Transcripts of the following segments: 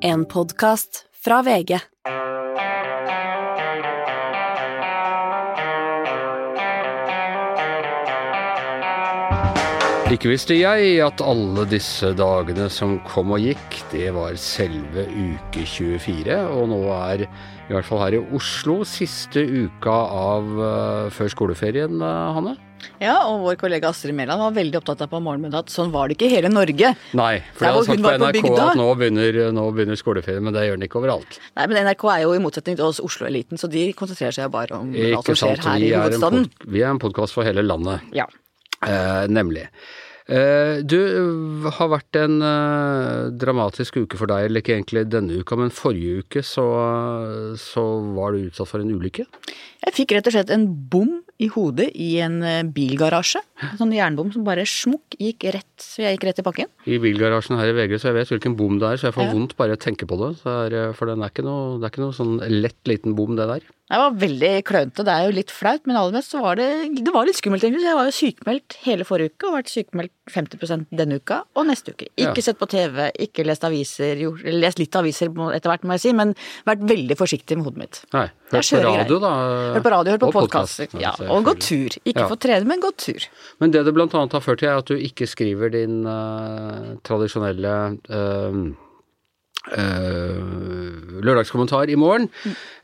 En podkast fra VG. Ikke visste jeg at alle disse dagene som kom og gikk, det var selve uke 24, og nå er i hvert fall her i Oslo siste uka av uh, før skoleferien, uh, Hanne? Ja, og vår kollega Astrid Mæland var veldig opptatt av på morgenmiddag at sånn var det ikke i hele Norge. Nei, for jeg har sagt på NRK på at nå begynner, nå begynner skoleferien, men det gjør den ikke overalt. Nei, men NRK er jo i motsetning til oss Oslo-eliten, så de konsentrerer seg bare om Ikke som skjer her i en hovedstaden. vi er en podkast for hele landet. Ja. Eh, nemlig. Eh, du, har vært en eh, dramatisk uke for deg, eller ikke egentlig denne uka, men forrige uke så, så var du utsatt for en ulykke. Jeg fikk rett og slett en bom i hodet i en eh, bilgarasje. En sånn jernbom som bare smukk gikk rett, så jeg gikk rett i pakken. I bilgarasjen her i VG, så jeg vet hvilken bom det er, så jeg får Ja. vondt bare jeg tenker på det. Så er, eh, for den er ikke noe, det er ikke noe sånn lett liten bom, det der. Det var veldig klønete, det er jo litt flaut, men aller mest så var det, det var litt skummelt egentlig. Jeg var jo sykemeldt hele forrige uke og vært sykemeldt 50 denne uka og neste uke. Ikke Ja. sett på TV, ikke lest aviser, jo, lest litt aviser etter hvert må jeg si, men vært veldig forsiktig med hodet mitt. Nei, hørt på radio, da. Hørt på radio, hørt på podkast. Ja, og gå tur. Ikke Ja. få trene, men gå tur. Men det det blant annet har ført til, er at du ikke skriver din uh, tradisjonelle eh, eh, lørdagskommentar i morgen.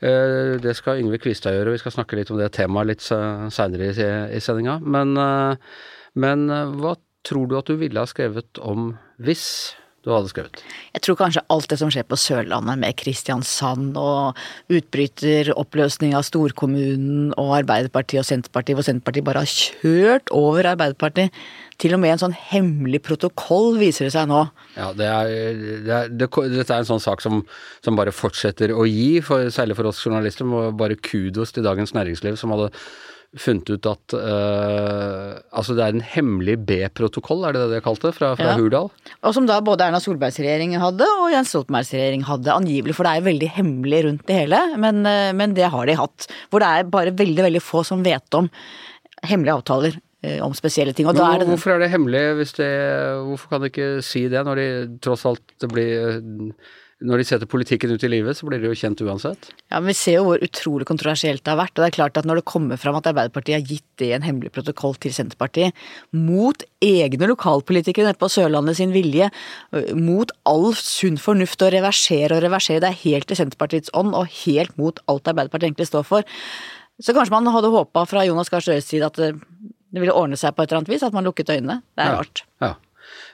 Uh, det skal Yngve Kvistad gjøre, og vi skal snakke litt om det temaet litt se- seinere i, i sendinga. Men, uh, men hva tror du at du ville ha skrevet om hvis du hadde skrevet? Jeg tror kanskje alt det som skjer på Sørlandet med Kristiansand og utbryter, oppløsning av storkommunen og Arbeiderpartiet og Senterpartiet, hvor Senterpartiet bare har kjørt over Arbeiderpartiet. Til og med en sånn hemmelig protokoll viser det seg nå. Ja, det er, det er, det, Dette er en sånn sak som, som bare fortsetter å gi, for, særlig for oss journalister. Må bare kudos til Dagens Næringsliv som hadde funnet ut at eh, Altså det er en hemmelig B-protokoll, er det det de kalte det, fra, fra Ja. Hurdal? Og som da både Erna Solbergs regjering hadde og Jens Stoltenbergs regjering hadde, angivelig. For det er veldig hemmelig rundt det hele, men, eh, men det har de hatt. Hvor det er bare veldig, veldig få som vet om hemmelige avtaler om spesielle ting. Og da Men er det hvorfor er det hemmelig hvis det Hvorfor kan de ikke si det, når de tross alt det blir Når de setter politikken ut i livet, så blir det jo kjent uansett? Ja, men Vi ser jo hvor utrolig kontroversielt det har vært. og det er klart at Når det kommer fram at Arbeiderpartiet har gitt det en hemmelig protokoll til Senterpartiet, mot egne lokalpolitikere nede på Sørlandet sin vilje, mot all sunn fornuft å reversere og reversere, det er helt i Senterpartiets ånd og helt mot alt Arbeiderpartiet egentlig står for. Så kanskje man hadde håpa fra Jonas Gahr Støres side at det, ville ordne seg på et eller annet vis, at man lukket øynene. Det er Ja. rart. Ja.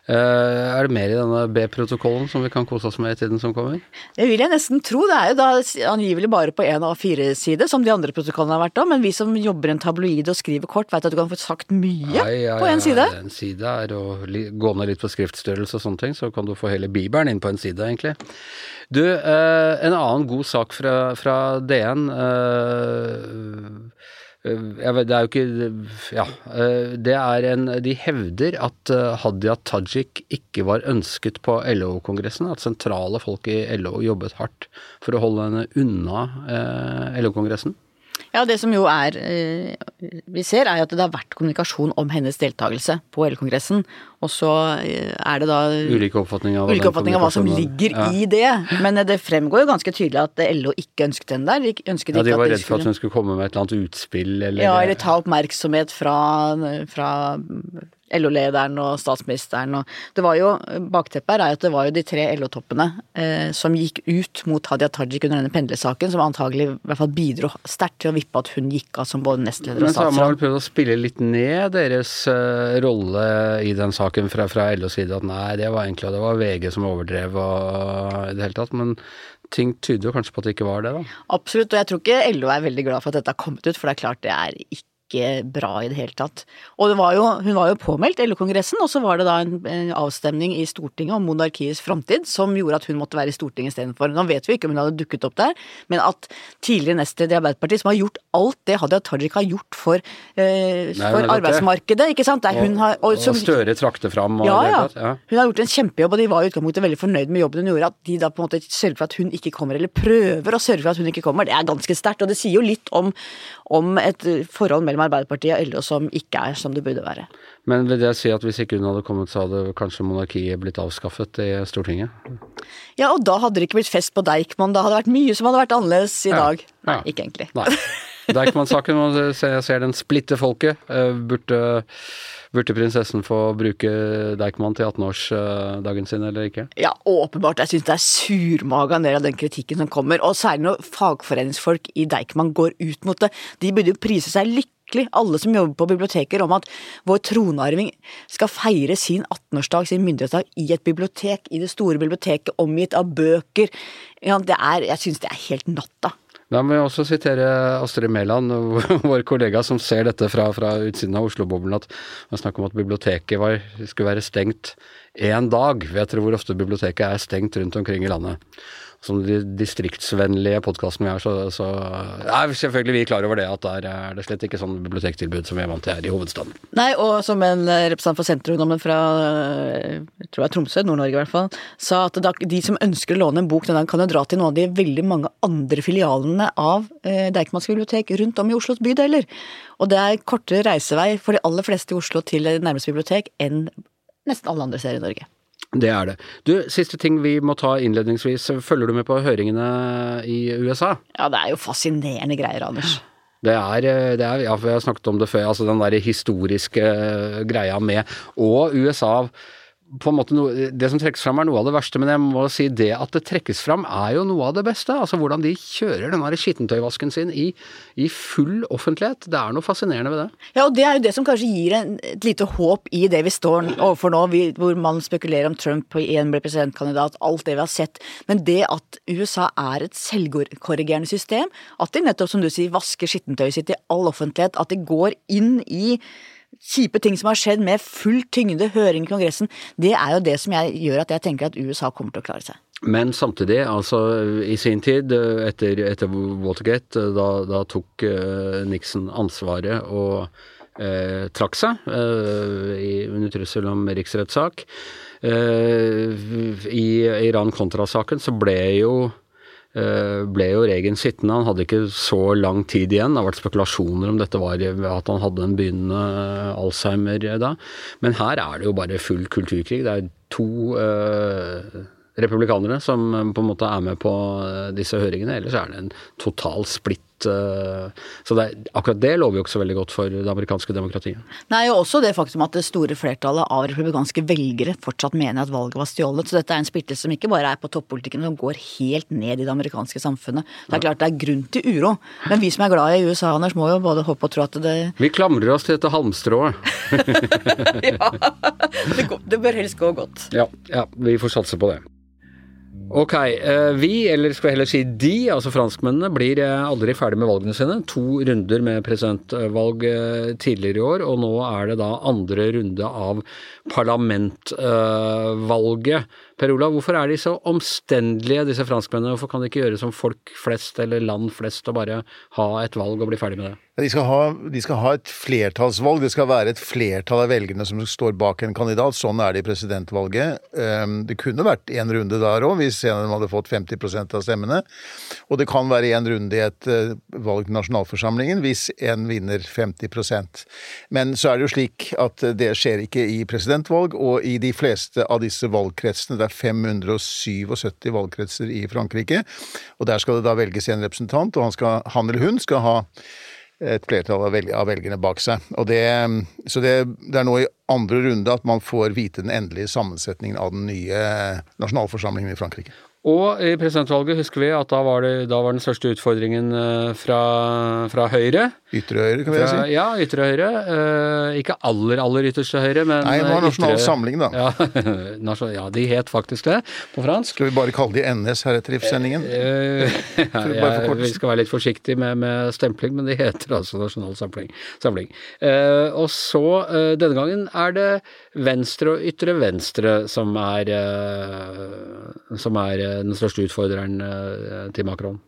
Uh, er det mer i denne B-protokollen som vi kan kose oss med i tiden som kommer? Det vil jeg nesten tro. Det er jo da angivelig bare på én av fire sider, som de andre protokollene har vært om. men vi som jobber i en tabloid og skriver kort, vet at du kan få sagt mye Ja, ja, på én ja, side. En side er å gå ned litt på skriftstørrelse og sånne ting, så kan du få hele Bibelen inn på en side, egentlig. Du, uh, en annen god sak fra, fra DN eh, eh, vet, det er jo ikke Ja. eh, Det er en De hevder at eh, Hadia Tajik ikke var ønsket på LO-kongressen. At sentrale folk i LO jobbet hardt for å holde henne unna eh, LO-kongressen. Ja, det som jo er eh, vi ser, er at det har vært kommunikasjon om hennes deltakelse på L-kongressen. Og så eh, er det da Ulike oppfatninger av ulike oppfatninger av hva som ligger ja. i det. Men eh, det fremgår jo ganske tydelig at LO ikke ønsket henne der. De ønsket Ja, de var redde redd for at hun skulle komme med et eller annet utspill, eller Ja, eller ta oppmerksomhet fra, fra LO-lederen og statsministeren og Det var jo Bakteppet her er at det var jo de tre LO-toppene eh, som gikk ut mot Hadia Tajik under denne pendlersaken, som antagelig i hvert fall bidro sterkt til å vippe at hun gikk av som både nestleder Men og så har man vel prøvd å spille litt ned deres uh, rolle i den saken fra, fra LOs side. At nei, det var egentlig det var VG som overdrev og i det hele tatt. Men ting tyder jo kanskje på at det ikke var det, da. Absolutt, og jeg tror ikke LO er veldig glad for at dette har kommet ut, for det er klart det er ikke bra i det hele tatt. Og det var jo, hun var jo påmeldt LO-kongressen, og så var det da en, en avstemning i Stortinget om monarkiets framtid som gjorde at hun måtte være i Stortinget istedenfor. Nå vet vi ikke om hun hadde dukket opp der, men at tidligere nestleder i Arbeiderpartiet, som har gjort alt det Hadia Tajik har gjort for, eh, Nei, for arbeidsmarkedet, ikke sant, der hun har Og, som- og Støre trakk det fram. Og ja, i det ja. ja. Hun har gjort en kjempejobb, og de var i utgangspunktet veldig fornøyd med jobben hun gjorde. At de da på en måte sørger for at hun ikke kommer, eller prøver å sørge for at hun ikke kommer, det er ganske sterkt. Og det sier jo litt om, om et forhold mellom Arbeiderpartiet og LO som ikke er som det burde være. Men vil det si at hvis ikke hun hadde kommet, så hadde kanskje monarkiet blitt avskaffet i Stortinget? Ja, og da hadde det ikke blitt fest på Deichman. Da hadde det vært mye som hadde vært annerledes i Ja. dag. Nei, Ja. ikke egentlig. Nei. Deichman-saken, jeg ser, ser den splitter folket. Eh, Burde, burde prinsessen få bruke Deichman til 18-årsdagen sin, eller ikke? Ja, åpenbart. Jeg syns det er surmaga en del av den kritikken som kommer. Og særlig når fagforeningsfolk i Deichman går ut mot det. De burde jo prise seg lykkelig, alle som jobber på biblioteker, om at vår tronarving skal feire sin 18-årsdag, sin myndighetsdag, i et bibliotek, i det store biblioteket, omgitt av bøker. Er, jeg syns det er helt natta. Da må jeg også sitere Astrid Mæland, vår kollega som ser dette fra, fra utsiden av Oslo-boblen, at man snakker om at biblioteket var, skulle være stengt én dag. Vet dere hvor ofte biblioteket er stengt rundt omkring i landet? Som de distriktsvennlige podkastene vi er, så, så er selvfølgelig vi klar over det, at der er det slett ikke sånn bibliotektilbud som vi er vant til her i hovedstaden. Nei, og som en eh, representant for Senterungdommen fra eh, jeg tror det er Tromsø, Nord-Norge i hvert fall, sa at de som ønsker å låne en bok den dagen, kan jo dra til noen av de veldig mange andre filialene av eh, Deichmans bibliotek rundt om i Oslos bydeler. Og det er kortere reisevei for de aller fleste i Oslo til nærmeste bibliotek enn nesten alle andre steder i Norge. Det er det. Du, siste ting vi må ta innledningsvis. Følger du med på høringene i USA? Ja, det er jo fascinerende greier, Anders. Det er, eh, det er ja, for jeg har snakket om det før, altså den der historiske eh, greia med Og USA på en måte noe, Det som trekkes fram er noe av det verste, men jeg må si det at det trekkes fram er jo noe av det beste. Altså hvordan de kjører den skittentøyvasken sin i, i full offentlighet. Det er noe fascinerende ved det. Ja, og det er jo det som kanskje gir en, et lite håp i det vi står overfor nå, vi, hvor man spekulerer om Trump igjen blir presidentkandidat, alt det vi har sett. Men det at USA er et selvkorrigerende system, at de nettopp, som du sier, vasker skittentøyet sitt i all offentlighet, at de går inn i kjipe ting som har skjedd med full tyngde, høring i Kongressen, det er jo det som jeg gjør at jeg tenker at USA kommer til å klare seg. Men samtidig, altså i sin tid, etter, etter Watergate, da, da tok eh, Nixon ansvaret og eh, trakk seg i, under trussel om riksrettssak. I Iran-kontrasaken så ble jo ble jo Regen sittende, han hadde ikke så lang tid igjen. Det har vært spekulasjoner om dette var at han hadde en begynnende Alzheimer da. Men her er det jo bare full kulturkrig. Det er to eh, republikanere som på en måte er med på eh, disse høringene. Ellers er det en total splitt. Eh, Så det, akkurat det lover jo ikke så veldig godt for det amerikanske demokratiet. Nei, og også det faktum at det store flertallet av republikanske velgere fortsatt mener at valget var stjålet. Så dette er en splittelse som ikke bare er på toppolitikken, men som går helt ned i det amerikanske samfunnet. Det er klart det er grunn til uro, men vi som er glad i USA, Anders, må jo både håpe og tro at det Vi klamrer oss til dette halmstrået. Ja, det, går, det bør helst gå godt. Ja, ja, vi får satse på det. Ok, eh, vi, eller skal vi heller si de, altså franskmennene, blir eh, aldri ferdig med valgene sine. To runder med presidentvalg eh, tidligere i år, og nå er det da andre runde av parlamentvalget. Per Olav, hvorfor er de så omstendelige, disse franskmennene? Hvorfor kan de ikke gjøre som folk flest eller land flest og bare ha et valg og bli ferdig med det? De skal, ha, de skal ha et flertallsvalg. Det skal være et flertall av velgerne som står bak en kandidat. Sånn er det i presidentvalget. Ehm, Det kunne vært én runde der òg, hvis en av dem hadde fått 50% av stemmene. Og det kan være én runde i et eh, valg til nasjonalforsamlingen hvis en vinner 50% Men så er det jo slik at det skjer ikke i presidentvalg, og i de fleste av disse valgkretsene, det er 577 valgkretser i Frankrike, og der skal det da velges en representant, og han, skal, han eller hun skal ha et flertall av, velg av velgerne bak seg. Det, så det, det er nå i andre runde at man får vite den endelige sammensetningen av den nye nasjonalforsamlingen i Frankrike. Og i presidentvalget husker vi at da var, det, da var den største utfordringen eh, fra, fra Høyre. Ytre høyre, kan vi si. ja, ytre høyre. Eh, ikke aller, aller ytterste høyre, men Nei, det var eh, Nasjonal ytre- Samling, da. Ja, ja, de het faktisk det på fransk. Skal vi bare kalle de NS heretter i sendingen? Eh, ja, bare vi skal være litt forsiktige med, med stempling, men de heter altså Nasjonal Samling. samling. Eh, og så, denne gangen er det venstre og ytre venstre som er, som er den største utfordreren til Macron.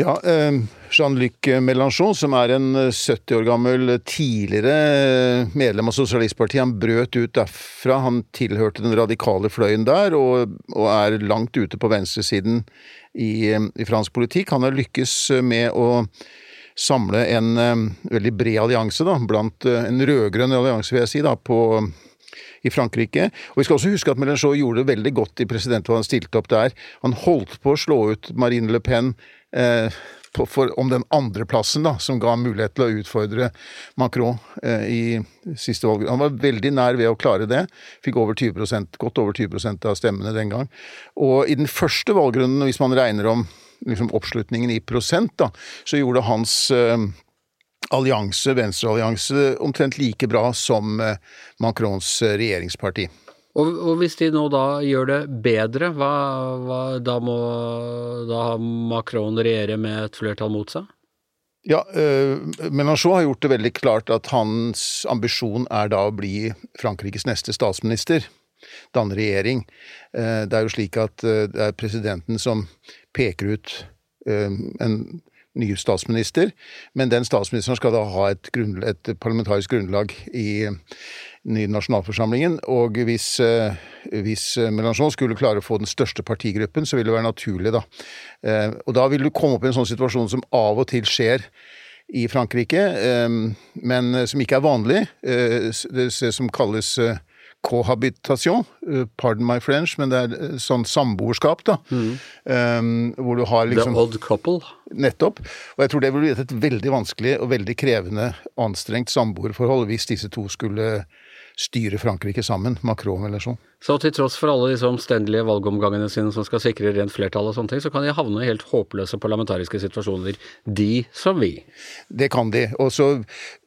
Ja, eh, Jean-Luc Mélenchon, som er en eh, 70 år gammel eh, tidligere eh, medlem av Sosialistpartiet, han brøt ut derfra. Han tilhørte den radikale fløyen der, og, og er langt ute på venstresiden i, eh, i fransk politikk. Han har lykkes eh, med å samle en eh, veldig bred allianse, da, blant eh, en rød-grønn allianse, vil jeg si, da, på i Frankrike. Og vi skal også huske at Mélenchon gjorde det veldig godt i presidentvalget han stilte opp der. Han holdt på å slå ut Marine Le Pen. Eh, på, for, om den andreplassen som ga mulighet til å utfordre Macron eh, i siste valg. Han var veldig nær ved å klare det. Fikk over 20%, godt over 20% av stemmene den gang. Og i den første valgrunden, hvis man regner om liksom, oppslutningen i prosent, da, så gjorde hans eh, allianse, venstreallianse, omtrent like bra som eh, Macrons eh, regjeringsparti. Og, og, hvis de nå da gjør det bedre, hva, hva, da må da Macron regjere med et flertall mot seg? Ja, øh, Mélenchon har gjort det veldig klart at hans ambisjon er da å bli Frankrikes neste statsminister. Danne regjering. Eh, det er jo slik at eh, det er presidenten som peker ut en ny statsminister, men den statsministeren skal da ha et, et parlamentarisk grunnlag i nye nasjonalforsamlingen. Og hvis, eh, hvis Mélenchon skulle klare å få den største partigruppen, så vil det være naturlig, da. Eh, og da vil du komme opp i en sånn situasjon som av og til skjer i Frankrike, eh, men som ikke er vanlig. Det som kalles cohabitation, pardon my French, men det er sånn samboerskap, da. Mm. hvor du har liksom The odd couple. Nettopp. Og jeg tror det ville blitt et veldig vanskelig og veldig krevende, anstrengt samboerforhold hvis disse to skulle styre Frankrike sammen, Macron eller sånn. Så til tross for alle disse omstendelige valgomgangene sine som skal sikre rent flertall og sånne ting, så kan de havne i helt håpløse parlamentariske situasjoner, de som vi. Det kan de. Også,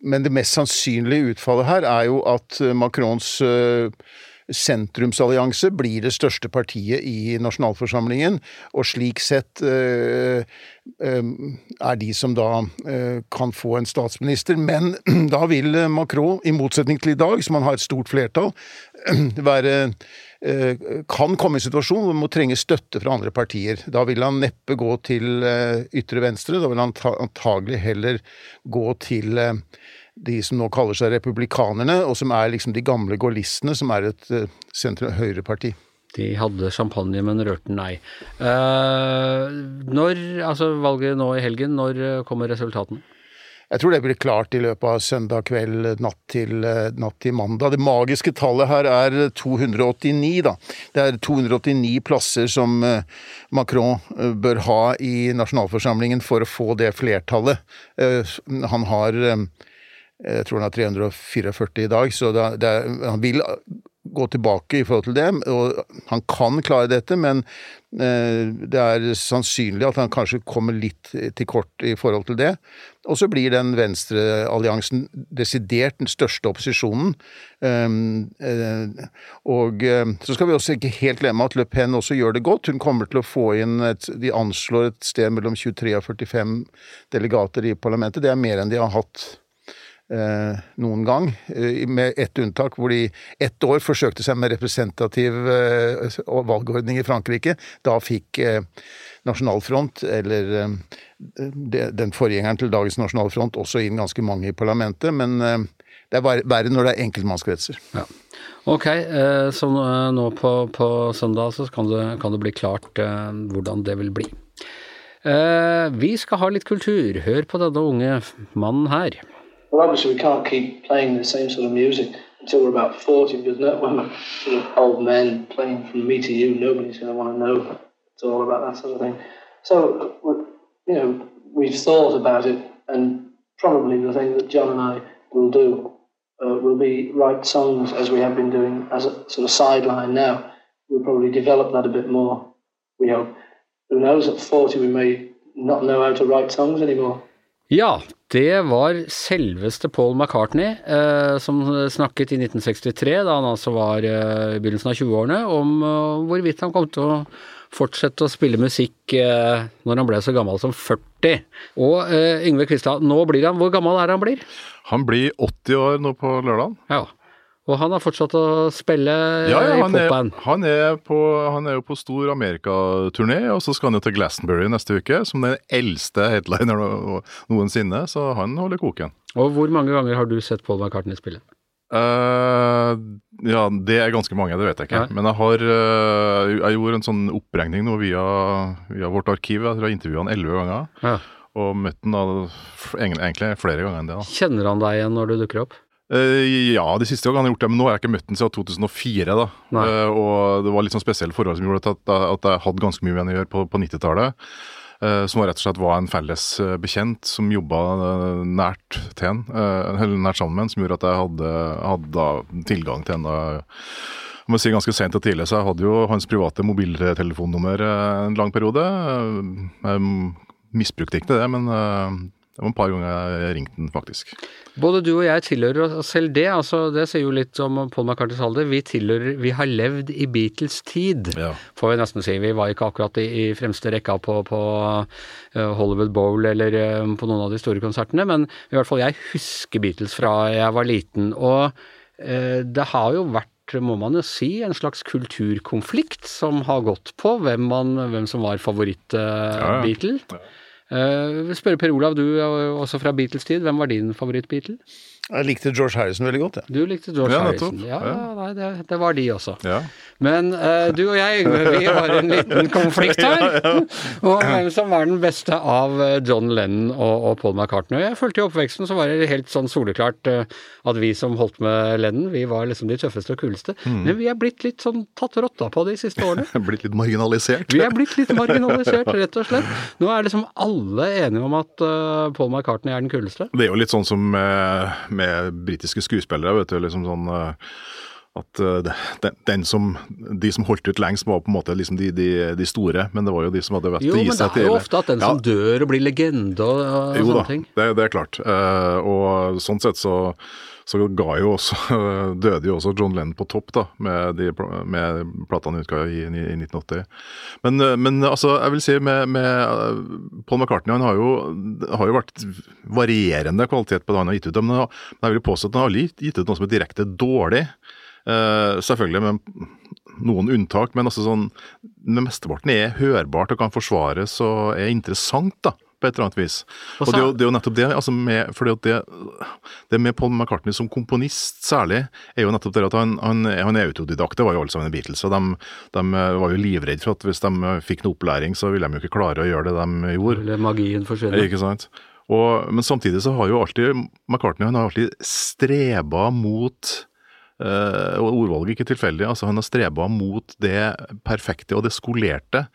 men det mest sannsynlige utfallet her er jo at Macrons øh, sentrumsallianse blir det største partiet i nasjonalforsamlingen, og slik sett øh, øh, er de som da øh, kan få en statsminister. Men da vil Macron, i motsetning til i dag, som han har et stort flertall, være kan komme i en situasjon hvor han må trenge støtte fra andre partier. Da vil han neppe gå til ytre venstre, da vil han antagelig heller gå til de som nå kaller seg republikanerne, og som er liksom de gamle gaullistene, som er et uh, sentrum-høyreparti. De hadde champagne, men rørte nei. Uh, når, altså valget nå i helgen, når eh, kommer resultatene? Jeg tror det blir klart i løpet av søndag kveld, natt til, natt til, mandag. Det magiske tallet her er 289, da. Det er 289 plasser som Macron bør ha i nasjonalforsamlingen for å få det flertallet. Han har jeg tror han har 344 i dag, så det, det, han vil gå tilbake i forhold til det. Og han kan klare dette, men eh, det er sannsynlig at han kanskje kommer litt til kort i forhold til det. Og så blir den venstrealliansen desidert den største opposisjonen. Ehm, eh, og eh, så skal vi også ikke helt glemme at Le Pen også gjør det godt. Hun kommer til å få inn et, De anslår et sted mellom 23 og 45 delegater i parlamentet. Det er mer enn de har hatt Eh, noen gang, eh, med ett unntak, hvor de ett år forsøkte seg med representativ eh, valgordning i Frankrike. Da fikk Nasjonalfront, eller den forgjengeren til dagens Nasjonalfront, også inn ganske mange i parlamentet. Men det er verre når det er enkeltmannskretser. Ja. Ok, så nå på, på søndag så kan det, kan det, bli klart hvordan det vil bli. Vi skal ha litt kultur. Hør på denne unge mannen her. Well, obviously, we can't keep playing the same sort of music until we're about 40, because no, when we're sort of old men playing from me to you, nobody's going to want to know it's all about that sort of thing. So, you know, we've thought about it, and probably the thing that John and I will do uh, will be write songs as we have been doing as a sort of sideline now. We'll probably develop that a bit more, we hope. Who knows, at 40 we may not know how to write songs anymore. Ja, det var selveste Paul McCartney eh, som snakket i 1963, da han altså var eh, i begynnelsen av 20-årene, om eh, hvorvidt han kom til å fortsette å spille musikk eh, når han ble så gammel som 40. Og eh, Yngve Kvistad, nå blir han Hvor gammel er han blir? Han blir 80 år nå på lørdag. Ja. Og han har fortsatt å spille ja, ja, i popband? Han, han, er jo på stor amerikaturné, og så skal han jo til Glastonbury neste uke, som den eldste headliner noensinne, så han holder koken. Og hvor mange ganger har du sett Paul McCartney spille? Uh, ja, det er ganske mange, det vet jeg ikke. Ja. Men jeg har uh, Jeg gjorde en sånn oppregning nå via, via vårt arkiv. Jeg tror har intervjua han elleve ganger. Ja. Og møtt han da egentlig flere ganger enn det. da. Kjenner han deg igjen når du dukker opp? Eh, ja, de siste gangene har gjort det, men nå har jeg ikke møtt den siden 2004. da. Eh, og det var litt sånn spesielle forhold som gjorde at, at jeg hadde ganske mye med å gjøre på, på 90-tallet. eh, som rett og slett var en felles bekjent som jobba nært til en, eller nært sammen med en, som gjorde at jeg hadde, hadde tilgang til. Jeg må si ganske sent og tidlig, så jeg hadde jo hans private mobiltelefonnummer en lang periode. Jeg misbrukte ikke det, men det var et par ganger jeg ringte den, faktisk. Både du og jeg tilhører oss selv det, altså det sier jo litt om Paul McCartneys alder. Vi tilhører, vi har levd i Beatles tid, Ja. får vi nesten si. Vi var ikke akkurat i, i fremste rekka på, på eh, Hollywood Bowl eller eh, på noen av de store konsertene, men i hvert fall jeg husker Beatles fra jeg var liten. Og eh, det har jo vært må man jo si, en slags kulturkonflikt som har gått på hvem, man, hvem som var Ja, ja. Vil spørre Per Olav, du også fra Beatles-tid. Hvem var din favoritt-Beatle? Jeg likte George Harrison veldig godt, jeg. Du likte George Ja, Harrison. Ja, Ja. nei, det, det var de også. Ja. Men uh, du og jeg, Yngve, vi har en liten konflikt her. Og hvem som var den beste av eh, John Lennon og, og Paul McCartney. Og jeg følte i oppveksten så var det helt sånn soleklart uh, at vi som holdt med Lennon, vi var liksom de tøffeste og kuleste. Mm. Men vi er blitt litt sånn tatt rotta på de siste årene. Blitt litt marginalisert. Vi er blitt litt marginalisert, rett og slett. Nå er liksom alle enige om at uh, Paul McCartney er den kuleste. Det er jo litt sånn som med, britiske skuespillere, vet du. liksom sånn eh, at eh, den, den som, De som holdt ut lengst, var på en måte liksom de, de, de store, men det var jo de som hadde vært Jo, men det er jo ofte at den Ja. som dør og blir legende og, og Jo sånne da, ting. det, det er klart. Uh, og sånn sett så, så ga jo også døde jo også John Lennon på topp da, med, de, med platene utga i, i, i 1980. Men, eh, men altså, jeg vil si med, med eh, Paul McCartney, han har jo, har jo vært varierende kvalitet på det han har gitt ut. Men jeg vil påstå at han har gitt ut noe som er direkte dårlig. Uh, selvfølgelig med noen unntak, men altså sånn, mesteparten er hørbart og kan forsvares og er interessant, da, på et eller annet vis. Og Og, det, er jo, det er jo nettopp det, altså med, fordi at det, det med Paul McCartney som komponist særlig, er jo nettopp det at han, han, er- han er autodidakt, det var jo alle sammen Beatles, og de, de var jo livredde for at hvis de fikk noe opplæring, så ville de jo ikke klare å gjøre det de gjorde. Eller magien forsvinner. Ikke sant? Og, men samtidig så har jo alltid McCartney han har alltid streba mot eh, og ordvalget ikke tilfeldig, altså han har streba mot det perfekte og det skolerte,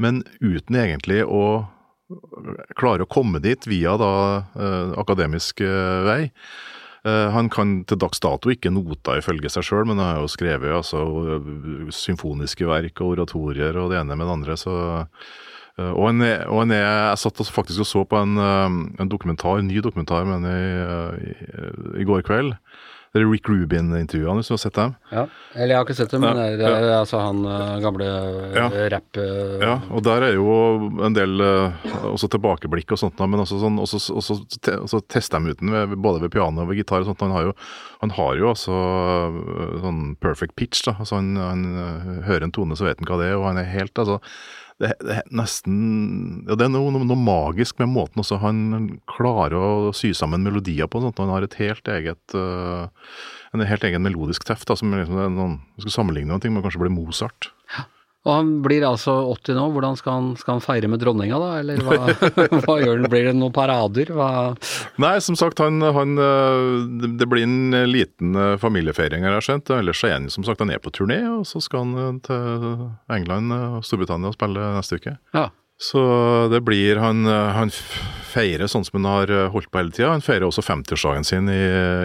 men uten egentlig å klare å komme dit via da eh, akademisk eh, vei. Eh, han kan til dags dato ikke noter ifølge seg sjøl, men han har jo skrevet altså, symfoniske verk og oratorier og det ene med det andre, så og er, og en, Jeg satt faktisk og så på en, en dokumentar, en ny dokumentar men eh, i, i går kveld. Det er Rick Rubin-intervjuene, hvis du har sett dem. Ja. Eller jeg har ikke sett det, men Ja, det er, er altså han eh, gamle Ja. ja. rapp... eh, Ja, og der er jo en del eh, også tilbakeblikk og sånt, men også, sånn, også, også, også tester de ut den både ved piano og ved gitar. og sånt. Han har jo, han har jo altså eh, sånn perfect pitch. da, altså Han, han eh, hører en tone, så vet han hva det er, og han er helt altså det, er nesten ja, Det er noe, noe, magisk med måten også han klarer å sy sammen melodier på. Sånt. Han har et helt eget uh, en helt egen melodisk teft. Da, som liksom, noen, skal sammenligne noe med kanskje blir Mozart. Og han blir altså 80 nå. Hvordan skal han, skal han feire med dronninga, da? Eller hva, hva gjør han? Blir det noen parader? Hva Nei, som sagt, han, han, øh, det- blir en liten øh, familiefeiring, har jeg skjønt. Ellers er han som sagt han er på turné, og så skal han øh, til England og Storbritannia og spille neste uke. Ja. Så det blir Han, han feirer sånn som han har holdt på hele tida. Han feirer også 50-årsdagen sin i,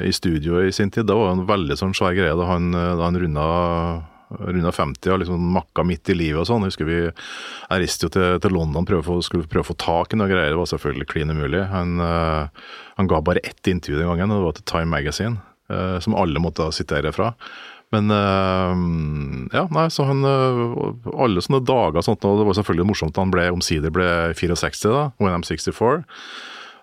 i studio i sin tid. Det var en veldig sånn svær greie da han, da han runda runda 50 og liksom makka midt i livet og sånn. Jeg husker vi Jeg reiste jo til, til London prøve å skulle prøve å få tak i noe greier. Det var selvfølgelig klin umulig. Han, eh, han ga bare ett intervju den gangen, og det var til Time Magazine, eh, som alle måtte sitere fra. Men eh, ja, nei, så han Alle sånne dager og sånt, og det var selvfølgelig morsomt da han ble omsider ble 64, da, When I'm 64.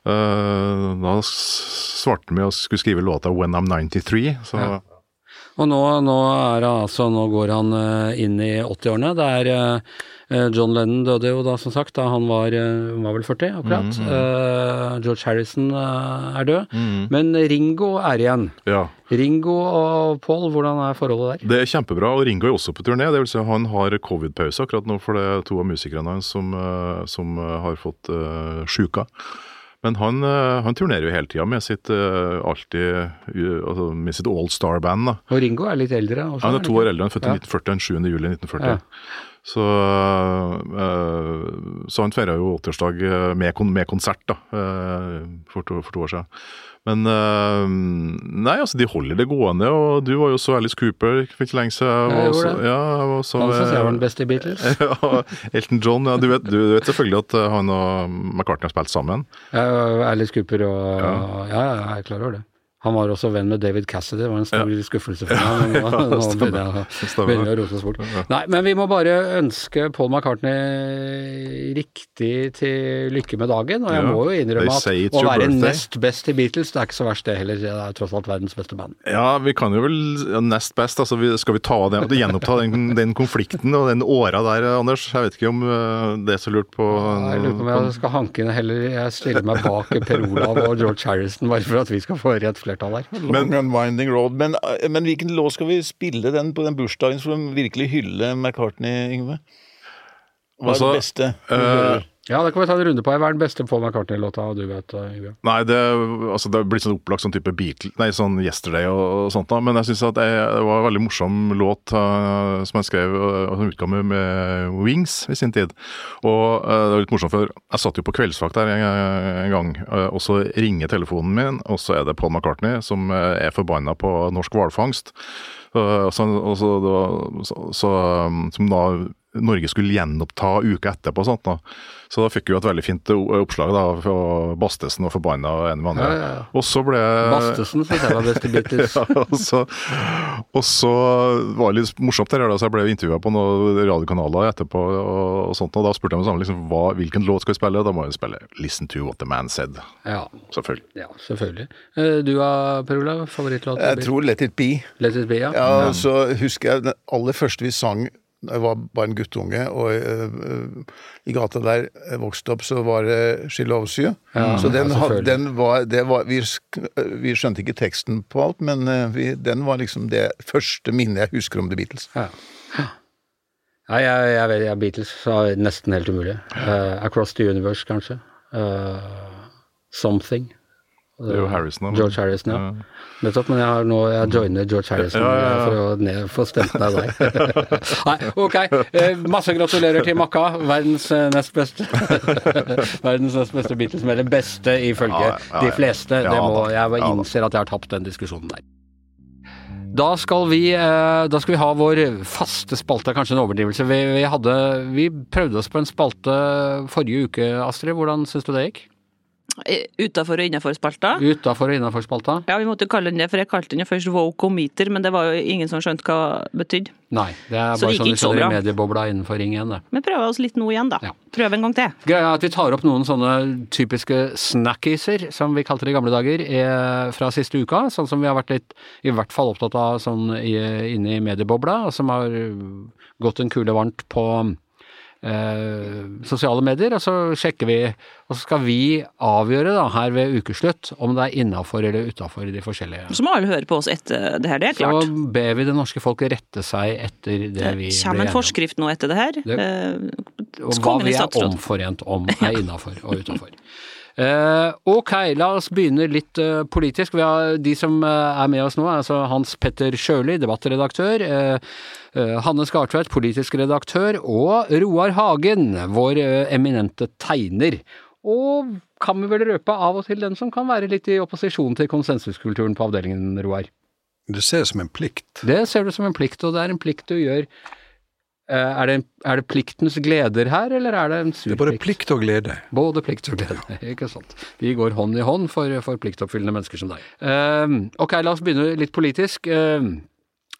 Eh, da svarte han med å skulle skrive låta When I'm 93. Så Ja. Og nå, nå er det altså Nå går han eh, inn i 80-årene. Det er eh, John Lennon døde jo da, som sagt, da han var, eh, var vel 40, akkurat. Eh, George Harrison er død. Men Ringo er igjen. ja. Ringo og Paul, hvordan er forholdet der? Det er kjempebra, og Ringo er også på turné. Det vil si Han har covid-pause akkurat nå, for det er to av musikerne hans som, som har fått uh, sjuka. Men han, eh, han turnerer jo hele tida med sitt eh, alltid altså med sitt All Star-band. da. Og Ringo er litt eldre. Også, Han er to år eldre, han er født i Ja. 1940, den 7. juli 1940. Ja. Så, eh, så han feira jo 80-årsdag eh, med, med konsert da, for, to, for to år siden. Men eh, nei, altså de holder det gående, og du var jo så Alice Cooper for ikke lenge siden. Jeg gjorde det. Ja, og så Han syns jeg var den beste i Beatles. ja, Elton John, ja, du, vet, du vet selvfølgelig at eh, han og McCartney har spilt sammen? Ja, Alice Cooper og ja. ja, jeg er klar over det. Han var også venn med David Cassidy, det var en stor skuffelse for meg. Men nå, nå begynner jeg, å rote oss bort. Nei, men vi må bare ønske Paul McCartney riktig til lykke med dagen. Og jeg Ja, må jo innrømme at å være birthday. nest best i Beatles, det er ikke så verst det heller. Det er tross alt verdens beste band. Ja, vi kan jo vel nest best. altså vi, Skal vi ta den, gjenoppta den, den konflikten og den åra der, Anders? Jeg vet ikke om eh, det er så lurt på Jeg lurer på om jeg skal hanke inn heller Jeg stiller meg bak Per Olav og George Harrison bare for at vi skal få rett flertall her. Men, and Winding Road. Men, eh, men hvilken låt skal vi spille den på den bursdagen for å virkelig hylle McCartney, Yngve? Hva er Altså, det beste? du hører? Ja, da kan vi ta en runde på. Hva er den beste Paul McCartney-låta du vet? Yngve? Nei, det, altså, det er sånn opplagt sånn type Beatle, nei, sånn Yesterday og, og sånt, da. men jeg syns det, var en veldig morsom låt uh, som jeg skrev uh, og som utga med, Wings i sin tid. Og uh, det var litt morsomt, for jeg satt jo på kveldsvakt der en, en gang, uh, og så ringer telefonen min, og så er det Paul McCartney som eh, er forbanna på norsk hvalfangst. Så, så, så, som da Norge skulle gjenoppta uka etterpå. Sånt, da. Så da fikk vi et veldig fint oppslag da, fra Bastesen og Forbanna og en med andre. Ja, ja, ja. Og så ble Bastesen syns jeg var best i Beatles. ja, og, så, og så var det litt morsomt der, da, så jeg ble intervjua på noen radiokanaler etterpå, og, og sånt, og da spurte jeg meg sammen liksom, hva, hvilken låt skal vi spille, da må vi spille 'Listen to What the Man Said'. Ja, Selvfølgelig. ja selvfølgelig. Eh, Du da, Per Olav? Favorittlåt? Jeg tror Let It Be. Let it be, ja. Ja, så husker jeg den aller første vi sang jeg var bare en guttunge, og øh, i gata der jeg vokste opp, så var det She Loves You. Ja, så den, ja, den var, det var vi, vi skjønte ikke teksten på alt, men øh, vi, den var liksom det første minnet jeg husker om The Beatles. Ja. Nei, jeg, jeg jeg, Beatles er nesten helt umulig. Uh, Across the Universe, kanskje. Uh, something. Det er jo Harrison. da, George Harrison, ja. Nettopp, men jeg har nå jeg joiner George Harrison Ja, ja, ja. for å ned, få stemt ned deg. Nei, ok. Eh, masse gratulerer til Makka, verdens eh, nest beste Verdens nest beste Beatles-medlem. beste ifølge de fleste. Det må, jeg innser at jeg har tapt den diskusjonen der. Da skal vi, eh, da skal vi ha vår faste spalte, kanskje en overdrivelse. Vi, vi, hadde, vi prøvde oss på en spalte forrige uke, Astrid. Hvordan syns du det gikk? Utafor og innafor spalta. Utafor og innafor spalta? Ja, vi måtte kalle den det, for jeg kalte den jo først Woke-o-meter, men det var jo ingen som skjønte hva det betydde. Nei, det er bare sånn vi så skjønner mediebobla innenfor Ring 1, det. Men prøve oss litt nå igjen, da. Ja. Prøv en gang til. Greia er at vi tar opp noen sånne typiske snackiser, som vi kalte det i gamle dager, eh, fra siste uka. Sånn som vi har vært litt, i hvert fall opptatt av sånn inne i mediebobla, og som har gått en kule varmt på eh, sosiale medier. Og så sjekker vi, og så skal vi avgjøre da her ved ukeslutt om det er innafor eller utafor de forskjellige. Så må alle høre på oss etter det her, det er klart. Så ber vi det norske folk rette seg etter det vi Det kommer en enige om. forskrift nå etter det her. Det- Eh, Og hva vi er omforent om er innafor og utafor. Eh, ok, la oss begynne litt eh, politisk. Vi har De som eh, er med oss nå, er altså Hans Petter Sjøli, debattredaktør. Hanne Skartveit, politisk redaktør. Og Roar Hagen, vår eminente tegner. Og kan vi vel røpe av og til den som kan være litt i opposisjon til konsensuskulturen på avdelingen, Roar? Det ser jeg som en plikt. Det ser du som en plikt, og det er en plikt du gjør. Eh, Er det, er det pliktens gleder her, eller er det en sur Det er både plikt og glede. Både plikt og glede, ikke sant. Vi går hånd i hånd for, for pliktoppfyllende mennesker som deg. Uh, ok, la oss begynne litt politisk. Uh,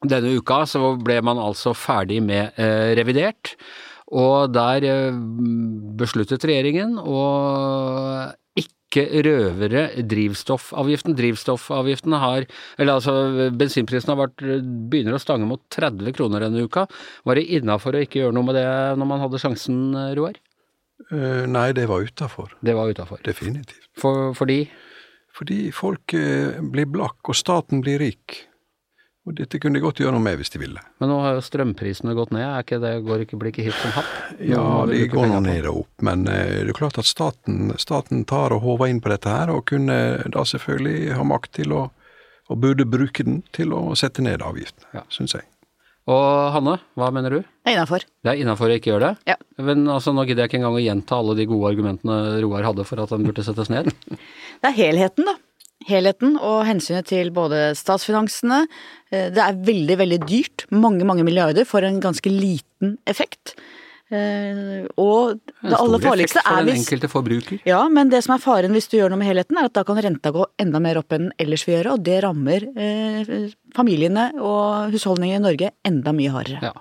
denne uka så ble man altså ferdig med uh, revidert, og der besluttet regjeringen å ikke røvere drivstoffavgiften. Drivstoffavgiften har, eller altså bensinprisen har vært, begynner å stange mot 30 kroner denne uka. Var det innafor å ikke gjøre noe med det når man hadde sjansen, Roar? Eh, nei, det var utafor. Det var utafor. Definitivt. For, fordi Fordi folk eh, blir blakk, og staten blir rik. Og dette kunne de godt gjøre noe med hvis de ville. Men nå har jo strømprisene gått ned, er ikke det, går ikke, blikket hit som happ? Ja, de går nå ned og opp, men eh, det er klart at staten, staten tar og håver inn på dette her, og kunne da selvfølgelig ha makt til å, og burde bruke den til å sette ned avgiftene, Ja. syns jeg. Og Hanne, hva mener du? Det er innafor. Det er innafor å ikke gjøre det? Ja. Men altså, nå gidder jeg ikke engang å gjenta alle de gode argumentene Roar hadde for at den burde settes ned. Det er helheten, da. Helheten og hensynet til både statsfinansene. Eh, Det er veldig, veldig dyrt. Mange, mange milliarder for en ganske liten effekt. Eh, Og det aller farligste for er den enkelte forbruker. Ja, men det som er faren hvis du gjør noe med helheten, er at da kan renta gå enda mer opp enn den ellers vil gjøre, og det rammer eh, familiene og husholdningene i Norge enda mye hardere. Ja.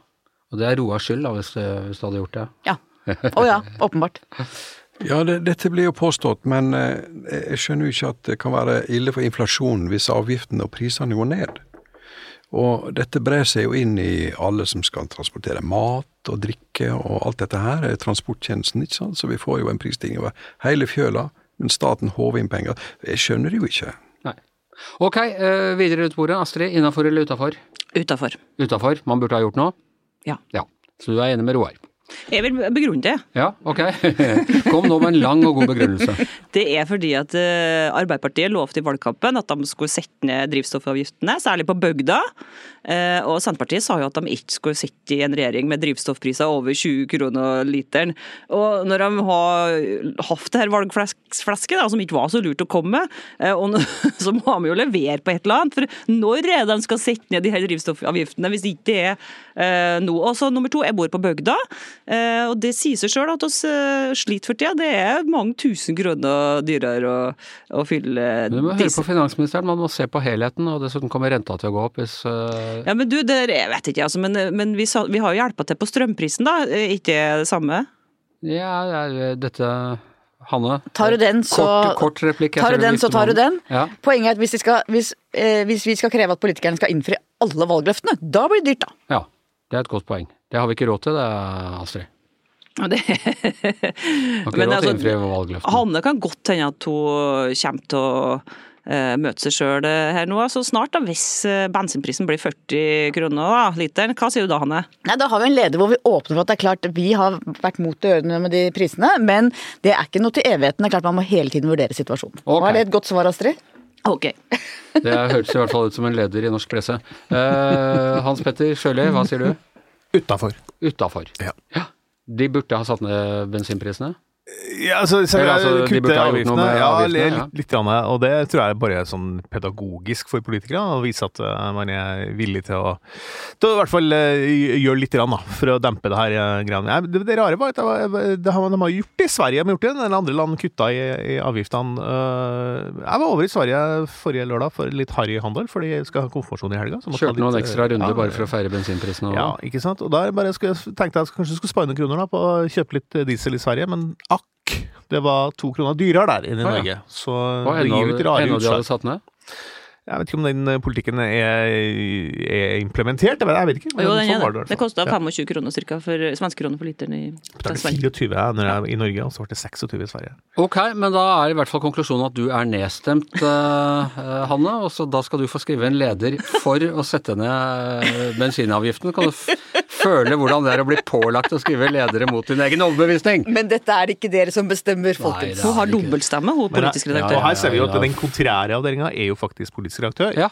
Og det er Roars skyld, da, hvis, det- hvis du hadde gjort det. Ja. Å ja, åpenbart. Ja, det, dette blir jo påstått, men eh, jeg skjønner jo ikke at det kan være ille for inflasjonen hvis avgiftene og prisene går ned. Og dette brer seg jo inn i alle som skal transportere mat og drikke og alt dette her, er transporttjenesten, ikke sant. Så vi får jo en prisstigning over hele fjøla, men staten håver inn penger. Jeg skjønner det jo ikke. Nei. Ok, eh, videre ut bordet. Astrid, innafor eller utafor? Utafor. Utafor. Man burde ha gjort noe? Ja. Ja. Så du er enig med Roar? Jeg vil begrunne det. Ja, ok. Kom nå med en lang og god begrunnelse. Det er fordi at eh, Arbeiderpartiet lovte i valgkampen at de skulle sette ned drivstoffavgiftene, særlig på bygda. Eh, Og Senterpartiet sa jo at de ikke skulle sitte i en regjering med drivstoffpriser over 20 kroner literen. Og når de har hatt det her valgflesket, da, som ikke var så lurt å komme med, eh, så må de jo levere på et eller annet. For når er det de skal sette ned de her drivstoffavgiftene, hvis ikke det er nå? Og så nummer to, jeg bor på bygda, og det sier seg sjøl at vi eh, sliter for tida. Det er mange tusen kroner dyrere å, å fylle Men du må høre på finansministeren, man må se på helheten, og dessuten kommer renta til å gå opp hvis eh, Ja, men du, det, jeg vet ikke, altså, men, men vi, vi har jo hjelpa til på strømprisen, da. Ikke det samme? Ja, det er dette Hanne? Tar du den, så Kort, kort replikk. Tar du den, så tar du den. Ja. Poenget er at hvis, skal, hvis, eh, hvis vi skal kreve at politikerne skal innfri alle valgløftene, da blir det dyrt, da. ja. Det er et godt poeng. Det har vi ikke råd til, det, Astrid. Ja, det, Men altså. Hanne kan godt hende at hun kommer til å uh, møte seg sjøl her nå, så snart da, hvis eh, bensinprisen blir 40 kroner da, literen. Hva sier du da, Hanne? Nei, Da har vi en leder hvor vi åpner for at det er klart vi har vært mot å gjøre noe med de prisene, men det er ikke noe til evigheten. Det er klart Man må hele tiden vurdere situasjonen. Ok. Var det et godt svar, Astrid? Ok. Det hørtes i hvert fall ut som en leder i norsk presse. Uh, Hans Petter Sjøli, hva sier du? Utafor. Utafor. Ja. De burde ha satt ned bensinprisene? Ja, altså, så, Eller, altså, de kutte burde ha gjort noe med ja, avgiftene, litt, ja. litt, grann, og det tror jeg er bare sånn pedagogisk for politikere. Å vise at eh, man er villig til å, til å i hvert fall eh, gjøre litt grann, da, for å dempe det her eh, greiene. Det, det rare var at det, det har, de har gjort det i Sverige, de har gjort det, eller andre land kutta i, i avgiftene. Eh, Jeg var over i Sverige forrige lørdag for litt harry handel, for de skal ha konfirmasjon i helga. så Kjørte noen litt, eh, ekstra runder ja, bare for å feire bensinprisene? ja, ikke sant. Og der bare skulle, jeg- tenkte jeg kanskje jeg skulle spare noen kroner da, på å kjøpe litt eh, diesel i Sverige, men det var to kroner dyrere der enn i ah, ja. Norge. Så Og det gir litt rare ennå de hadde utslag. satt ned? Jeg vet ikke om den eh, politikken er, er implementert, jeg vet, jeg vet ikke. men Jo, den sånn er var det. i Det kosta Ja. 25 kroner ca. for svenske kroner for literen i Betalte Sverige. 24 jeg, når jeg er i Norge, og så ble det 26 i Sverige. Ok, men da er i hvert fall konklusjonen at du er nedstemt, eh, Hanne. Og så da skal du få skrive en leder for å sette ned bensinavgiften. Kan du f føle hvordan det er å bli pålagt å skrive ledere mot din egen overbevisning? Men dette er det ikke dere som bestemmer, folkens. Hun har dobbeltstemme, hun politisk ja, ja, Og her ser vi jo at Ja, ja. den kontrære avdelinga er jo faktisk politisk redaktør. Ja,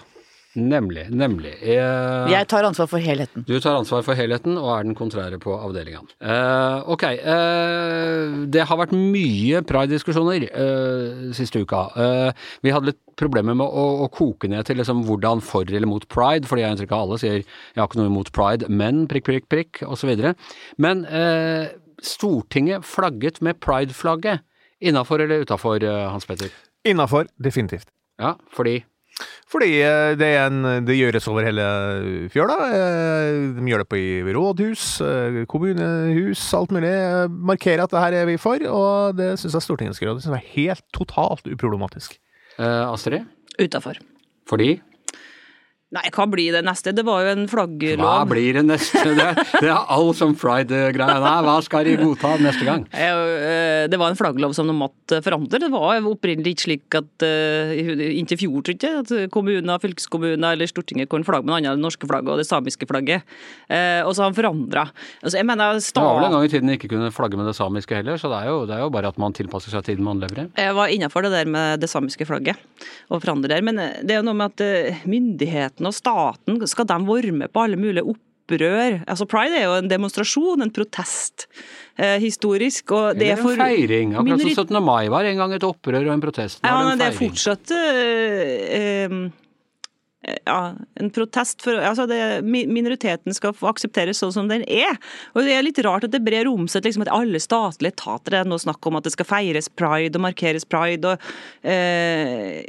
nemlig. Nemlig. Eh, Jeg tar ansvar for helheten. Du tar ansvar for helheten og er den kontrære på avdelingen. Eh, ok, eh, det har vært mye pride-diskusjoner eh, siste uka. Eh, vi hadde litt problemer med å, å koke ned til liksom hvordan for eller mot pride, fordi jeg har inntrykk av alle sier jeg har ikke noe imot pride, men prikk, prikk, prikk, osv. Men eh, Stortinget flagget med pride-flagget. Innafor eller utafor, Hans Petter? Innafor, definitivt. Ja, fordi Fordi eh, det, er en, det gjøres over hele fjøla. Eh, De gjør det på i rådhus, eh, kommunehus, alt mulig. Markerer at det her er vi for, og det syns jeg Stortinget skal gjøre. Det syns jeg er helt totalt uproblematisk. eh, Astrid? Utafor. Fordi? Nei, hva blir det neste? Det var jo en flagglov. Hva blir det neste? Det det er all som pride-greia. Nei, hva skal de godta neste gang? Eh, det var en flagglov som de måtte forandre. Det var opprinnelig ikke slik at uh, inntil fjor, tror jeg, at kommuner, fylkeskommuner eller Stortinget kunne flagge med noe annet enn det norske flagget og det samiske flagget. Uh, og så har han forandra. Altså, jeg mener, Det var vel en gang i tiden ikke kunne flagge med det samiske heller, så det er jo, det er jo bare at man tilpasser seg tiden man lever i. Jeg var innafor det der med det samiske flagget og forandre der, men det er jo noe med at uh, myndighetene og staten, skal de vorme på alle mulige opp opprør. Altså Pride er jo en demonstrasjon, en protest, eh, historisk. Og det er for en feiring. Akkurat minori- som 17. mai var en gang et opprør og en protest. Nå Ja, men det er fortsatt eh, eh, ja, en protest for altså det, Minoriteten skal få aksepteres sånn som den er. Og Det er litt rart at det brer om seg liksom, at alle statlige etater er nå snakk om at det skal feires pride og markeres pride. og eh,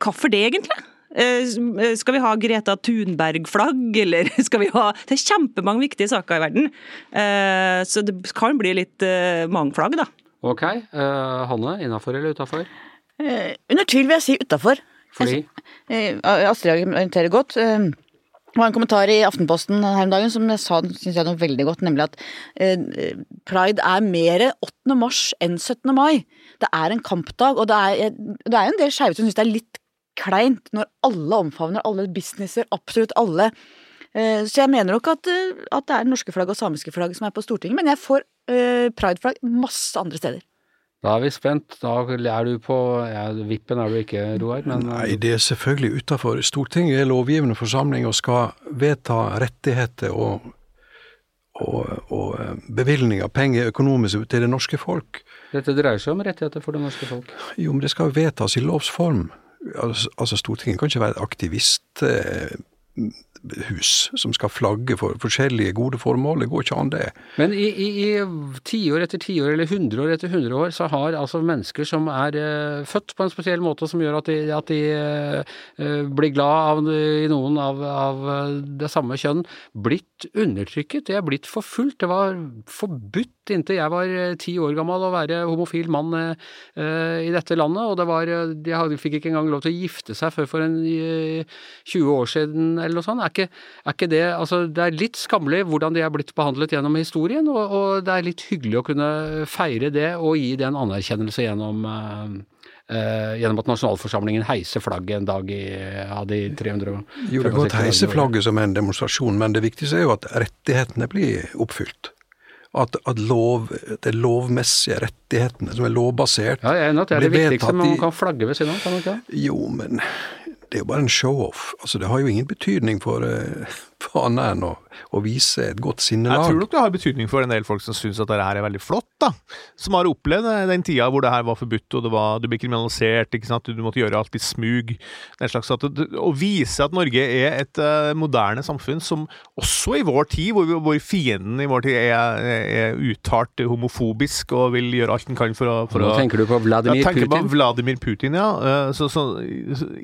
Hvorfor det, egentlig? Eh, Skal vi ha Greta Thunberg-flagg, eller skal vi ha Det er kjempemange viktige saker i verden. Eh, Så det kan bli litt eh, mange flagg, da. Ok, eh, Hanne, innafor eller utafor? Eh, under tvil vil jeg si utafor. Fordi Eh, Astrid argumenterer godt. Eh, Det var en kommentar i Aftenposten her om dagen som jeg sa synes jeg noe veldig godt, nemlig at eh, pride er mer 8. mars enn 17. mai. Det er en kampdag, og det er, det er en del skeive som syns det er litt kleint når alle omfavner alle businesser, absolutt alle. Eh, Så jeg mener nok at, eh, at det er norske flagg og samiske flagg som er på Stortinget, men jeg får eh, prideflagg masse andre steder. da er vi spent. Da er du på ja, Vippen er du ikke, Roar, men Nei, det er selvfølgelig utafor. Stortinget er lovgivende forsamling og skal vedta rettigheter og, og, og bevilgninger, penger økonomisk til det norske folk. dette dreier seg om rettigheter for det norske folk. Jo, men det skal vedtas i lovs form. Altså, altså Stortinget kan ikke være et aktivisthus som skal flagge for forskjellige gode formål. Det går ikke an, det. Men i, i, i tiår etter tiår, eller hundre år etter hundre år, så har altså mennesker som er uh, født på en spesiell måte som gjør at de, at de eh, blir glad av i noen av, av det samme kjønn, blitt undertrykket. De er blitt forfulgt. Det var forbudt inntil jeg var ti år gammel å være homofil mann eh, i dette landet, og det var, de fikk ikke engang lov til å gifte seg før for en eh, 20 år siden eller noe sånt. Er ikke, er ikke det Altså, det er litt skammelig hvordan de er blitt behandlet gjennom historien, og, og det er litt hyggelig å kunne feire det og gi det en anerkjennelse gjennom eh, eh, gjennom at nasjonalforsamlingen heiser flagget en dag i ja, de 300 Jo, det godt heise flagget som en demonstrasjon, men det viktigste er jo at rettighetene blir oppfylt. At, at lov, er lovmessige rettighetene som er lovbasert. Ja, jeg er enig at det er det viktigste, men man kan flagge ved siden av, kan man ikke? Jo, men det er jo bare en show-off. Altså, det har jo ingen betydning for, for annet enn å, å vise et godt sinnelag. Jeg tror nok det har betydning for en del folk som syns at dette her er veldig flott, da. Som har opplevd eh, den tida hvor det her var forbudt, og det var, du ble kriminalisert, ikke sant. Du måtte gjøre alt i smug. Den slags at, Å vise at Norge er et uh, moderne samfunn som også i vår tid, hvor, vi- hvor fienden i vår tid er, er uttalt homofobisk og vil gjøre alt den kan for å, for Nå å tenker du på Vladimir jeg tenker Putin? på Vladimir Putin, ja. Uh, Så, så,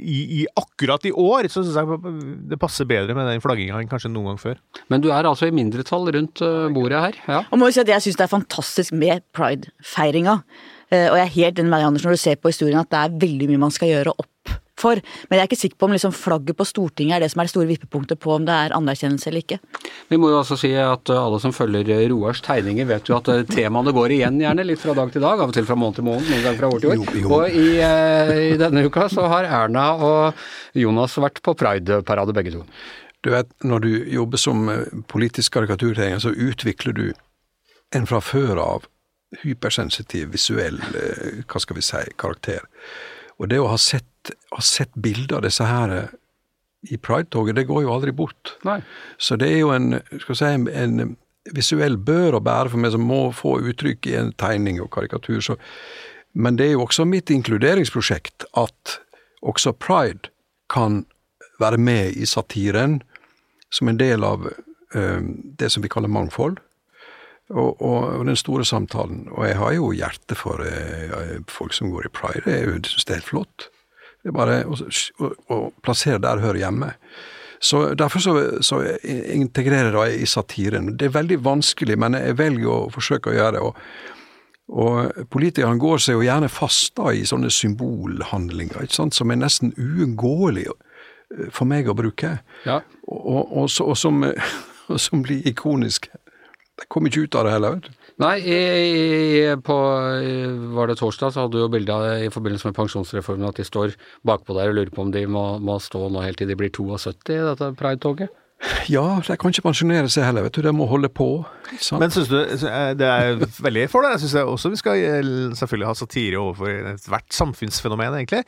i, i akkurat i år så syns jeg det passer bedre med den flagginga enn kanskje noen gang før. Men du er altså i mindretall rundt eh, bordet her? Ja. Og må jo si at jeg syns det er fantastisk med pride-feiringa. Eh, Og jeg er helt enig med deg, Anders, når du ser på historien at det er veldig mye man skal gjøre opp for. Men jeg er ikke sikker på om liksom flagget på Stortinget er det som er det store vippepunktet på om det er anerkjennelse eller ikke. Vi må jo også si at uh, alle som følger Roars tegninger, vet jo at temaene går igjen gjerne, litt fra dag til dag, av og til fra måned til måned, noen ganger fra år til år. Jo, jo. Og i, i denne uka så har Erna og Jonas vært på Pride-parade begge to. Du vet, når du jobber som eh, politisk karikaturtegner, så utvikler du en fra før av hypersensitiv, visuell, eh, hva skal vi si, karakter. Og det å ha sett, ha sett bilder av disse her eh, i Pride-toget, det går jo aldri bort. Nei. Så det er jo en, skal si, en, en visuell bør å bære for meg som må få uttrykk i en tegning og karikatur. Så, men det er jo også mitt inkluderingsprosjekt at også pride kan være med i satiren som en del av eh, det som vi kaller mangfold. Og, og, og den store samtalen. Og jeg har jo hjerte for eh, folk som går i pride. Jeg syns det er helt flott. Det er bare å, å, å plassere der hører hjemme. Så Derfor så, så integrerer jeg i satiren. Det er veldig vanskelig, men jeg velger å forsøke å gjøre det. Og, og politikerne går seg jo gjerne fast da i sånne symbolhandlinger ikke sant, som er nesten uunngåelige for meg å bruke, Ja. og, og, og, og, som, som blir ikoniske. Jeg kommer ikke ut av det heller. Nei, jeg, på var det torsdag, så hadde du jo bilde av i forbindelse med pensjonsreformen at de står bakpå der og lurer på om de må, må stå nå helt til de blir 72 i dette pride-toget. Ja, de kan ikke pensjonere seg heller, vet du. De må holde på. sant? Men syns du eh, Det er veldig for det. Jeg syns også vi skal eh, selvfølgelig ha satire overfor ethvert samfunnsfenomen, egentlig.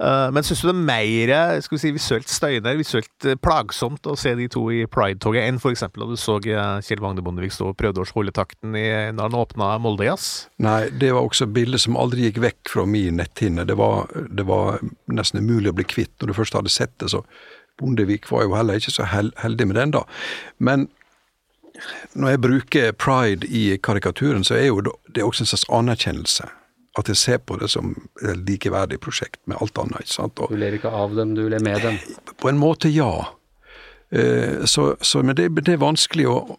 Eh, Men syns du det er mer skal vi si, visuelt støyende, visuelt plagsomt å se de to i Pride-toget enn f.eks. da du så Kjell Magne Bondevik stå og prøvde å holde takten i, når han åpna Moldejazz? Nei, det var også bilder som aldri gikk vekk fra min netthinne. Det var, det var nesten umulig å bli kvitt når du først hadde sett det. så Bondevik var jo heller ikke så heldig med den, da. Men når jeg bruker pride i karikaturen, så er jo det også en slags anerkjennelse. At jeg ser på det som et likeverdig prosjekt med alt annet. ikke sant? Og Du ler ikke av dem, du ler med dem. på en måte, ja. Eh, Så, så, men det, det er vanskelig å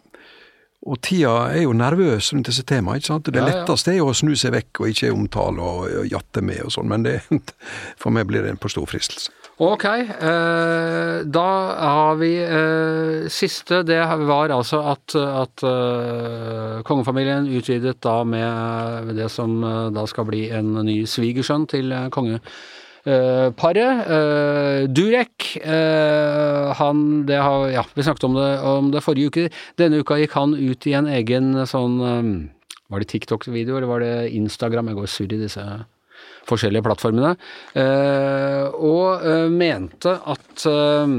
Og tida er jo nervøs rundt disse temaene. ikke sant? Det Ja, ja. letteste er jo å snu seg vekk og ikke omtale og, og jatte med og sånn, men det, for meg blir det en for stor fristelse. Ok, eh, da har vi eh, siste. Det var altså at, at eh, kongefamilien utvidet da med det som eh, da skal bli en ny svigersønn til eh, kongeparet. Eh, Durek, eh, han det har, Ja, vi snakket om det, om det forrige uke. Denne uka gikk han ut i en egen sånn eh, Var det TikTok-video, eller var det Instagram? Jeg går surr i disse forskjellige plattformene, eh, og eh, mente at eh,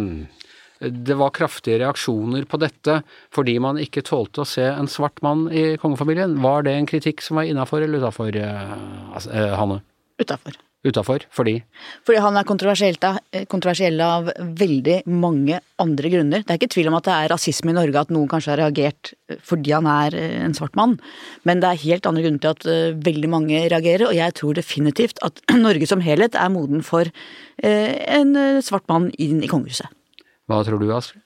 det var kraftige reaksjoner på dette fordi man ikke tålte å se en svart mann i kongefamilien. Var det en kritikk som var innafor eller utafor, altså, Hanne? Utafor. Utafor, fordi Fordi han er eh, kontroversiell av veldig mange andre grunner. Det er ikke tvil om at det er rasisme i Norge, at noen kanskje har reagert eh, fordi han er eh, en svart mann. Men det er helt andre grunner til at veldig mange reagerer, og jeg tror definitivt at Norge som helhet er moden for en svart mann inn i kongehuset. Hva tror du, Astrid?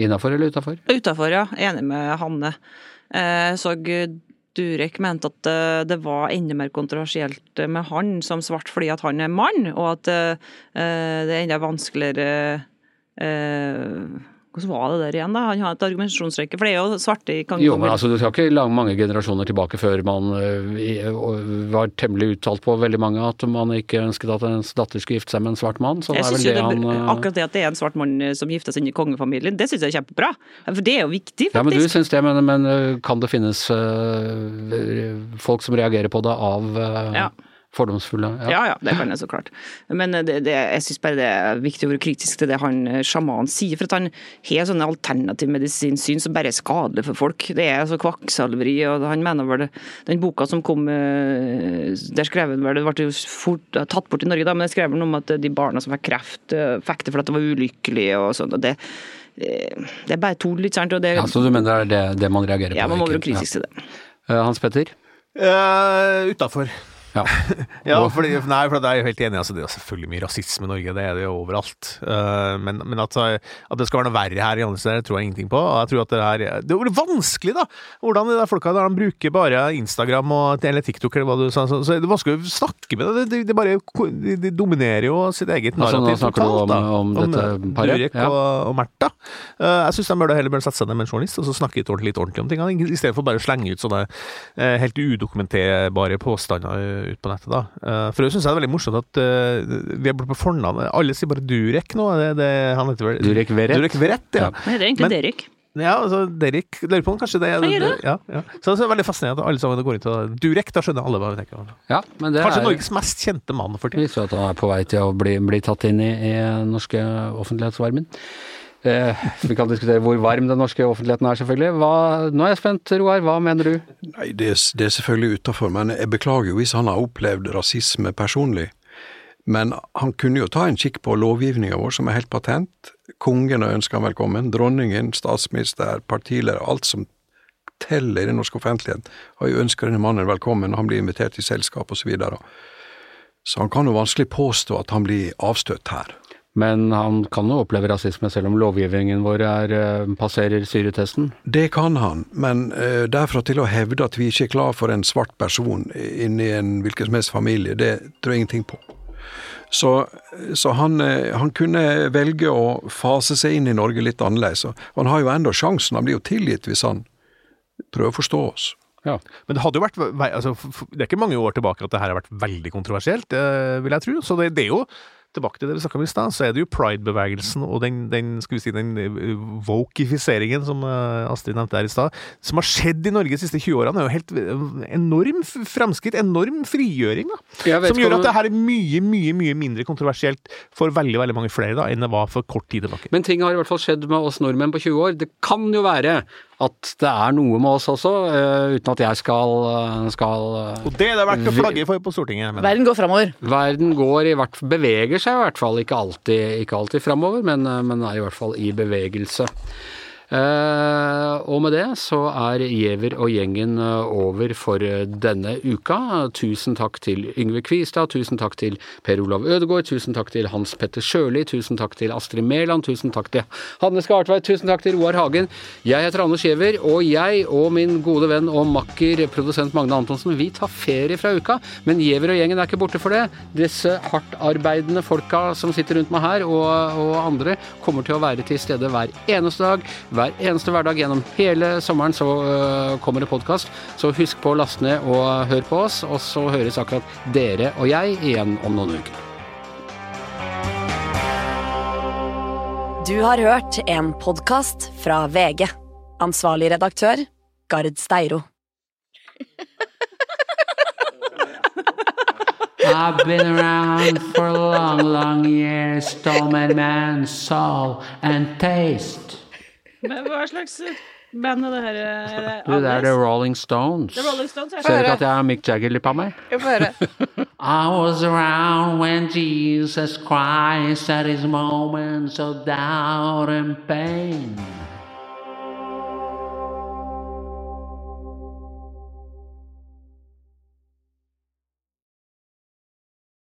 Innafor eller utafor? Utafor, ja. Enig med Hanne. Eh, så Durek mente at eh, det var enda mer kontroversielt med han som svart fordi at han er mann, og at eh, det er enda vanskeligere eh, Hvordan var det der igjen, da? Han har et argumentasjonsrekke, for det er jo svarte i Jo, men altså, du skal ikke lang, mange generasjoner tilbake før man øh, var temmelig uttalt på veldig mange at man ikke ønsket at ens datter skulle gifte seg med en svart mann. Så det er vel det det, han øh, akkurat det at det er en svart mann eh, som gifter seg inn i kongefamilien, det syns jeg er kjempebra. For det er jo viktig, faktisk. Ja, men du syns det, men, men kan det finnes folk som reagerer på det av Ja. Fordomsfulle? Ja, ja, det kan jeg så klart. Men eh, det, det, jeg syns bare det er viktig å være kritisk til det han eh, sjamanen sier. For at han har sånne alternativ medisinsyn som bare er skadelig for folk. Det er altså kvakksalveri, og han mener vel det, Den boka som kom eh, Der skrev han vel Det ble jo fort tatt bort i Norge, da, men det skrev han om at de barna som fikk kreft, eh, fikk det fordi det var ulykkelig og sånn. og det eh, det er bare tull, ikke sant? Og det, Ja, så du mener det er det, det man reagerer på? ja, man må være kritisk til det. Eh, Hans Petter? Uh, Utafor. Ja. Ja, fordi, nei, for jeg er jo helt enig. Altså, det er selvfølgelig mye rasisme i Norge, det er det jo overalt. Uh, men men at, at det skal være noe verre her i andre steder, tror jeg ingenting på. Og jeg tror at Det her, det er vanskelig, da! Hvordan de der folka der de bruker bare Instagram og, eller TikTok eller hva du sa. Så, så det er vanskelig å snakke med det. De, de, bare, de, de dominerer jo sitt eget Altså, nå snakker snakker du om, om- om dette eh, paret? Durek Ja. og, og Märtha. Uh, jeg syns de burde heller burde sette seg ned med en journalist og så snakke litt ordentlig, litt ordentlig om tingene, i stedet for bare å slenge ut sånne uh, helt udokumenterbare påstander ut på nettet. da. Eh, for det syns jeg er veldig morsomt at eh, vi er blitt på fornavn. Alle sier bare Durek nå. Det, det, han heter vel Durek Verrett. Durek Verrett, ja. Ja. Men det er egentlig Men- Derek. Ja, altså Derek lurer på om kanskje det er gjør det? Ja, ja. Så det er veldig fascinerende at alle sammen går inn til Durek, da skjønner alle hva vi tenker om. Ja, men det Kanskje er Norges mest kjente mann for tiden. viser at han er på vei til å bli, bli tatt inn i, i norske offentlighetsvarmen. Eh, vi kan diskutere hvor varm den norske offentligheten er, selvfølgelig. Hva, nå er jeg spent, Roar. Hva mener du? Nei, det, er- det er selvfølgelig utafor, men jeg beklager jo hvis han har opplevd rasisme personlig. Men han kunne jo ta en kikk på lovgivninga vår, som er helt patent. Kongen har ønska han velkommen. Dronningen, statsminister, partileder, alt som teller i den norske offentligheten, har jo ønska denne mannen velkommen, han blir invitert i selskap osv. Så, videre. så han kan jo vanskelig påstå at han blir avstøtt her. Men han kan jo oppleve rasisme selv om lovgivningen vår er, eh, passerer syretesten. Det kan han, men eh, derfra til å hevde at vi ikke er klar for en svart person inni en hvilken som helst familie, det tror jeg ingenting på. Så, så han, eh, han kunne velge å fase seg inn i Norge litt annerledes. og Han har jo enda sjansen, han blir jo tilgitt hvis han prøver å forstå oss. Ja. Men det hadde jo vært altså, Det er ikke mange år tilbake at det her har vært veldig kontroversielt, vil jeg tro. Så det, det er jo Tilbake til det vi snakka om i stad, så er det jo pride-bevegelsen og den, den skal vi si, den eh, wokifiseringen som eh, Astrid nevnte her i stad, som har skjedd i Norge de siste 20 årene, er jo helt eh, enorm fremskritt, enorm frigjøring, da. Som gjør at det her er mye, mye mye mindre kontroversielt for veldig veldig mange flere da, enn det var for kort tid tilbake. Men ting har i hvert fall skjedd med oss nordmenn på 20 år. Det kan jo være at det er noe med oss også, eh, uten at jeg skal, skal eh, Og det er det verdt å flagge for på Stortinget. mener. Verden går framover. Verden går i hvert beveger seg i hvert fall, ikke alltid, ikke alltid framover, men, eh, men er i hvert fall i bevegelse. Eh, og med det så er Giæver og gjengen eh, over for eh, denne uka. Tusen takk til Yngve Kvistad, tusen takk til Per Olav Ødegaard, tusen takk til Hans Petter Sjøli, tusen takk til Astrid Mæland, tusen takk til Hanne Skartveit, tusen takk til Roar Hagen. Jeg heter Anders Giæver, og jeg og min gode venn og makker produsent Magne Antonsen, vi tar ferie fra uka, men Giæver og gjengen er ikke borte for det. Disse hardtarbeidende folka som sitter rundt meg her, og, og andre, kommer til å være til stede hver eneste dag, hver eneste hverdag gjennom hele sommeren så øh, kommer det podkast. Så husk på å laste ned og hør på oss, og så høres akkurat dere og jeg igjen om noen uker. Du har hørt en podkast fra VG. Ansvarlig redaktør, Gard Steiro. I've been around for long, long years, stole many man's soul and taste. Men hva slags band er det her? Er det Du, det er The Rolling Stones. The Rolling Stones, jeg Ser du ikke at jeg har Mick Jagger-lipp av meg? I was around when Jesus Christ at his moments of doubt and pain.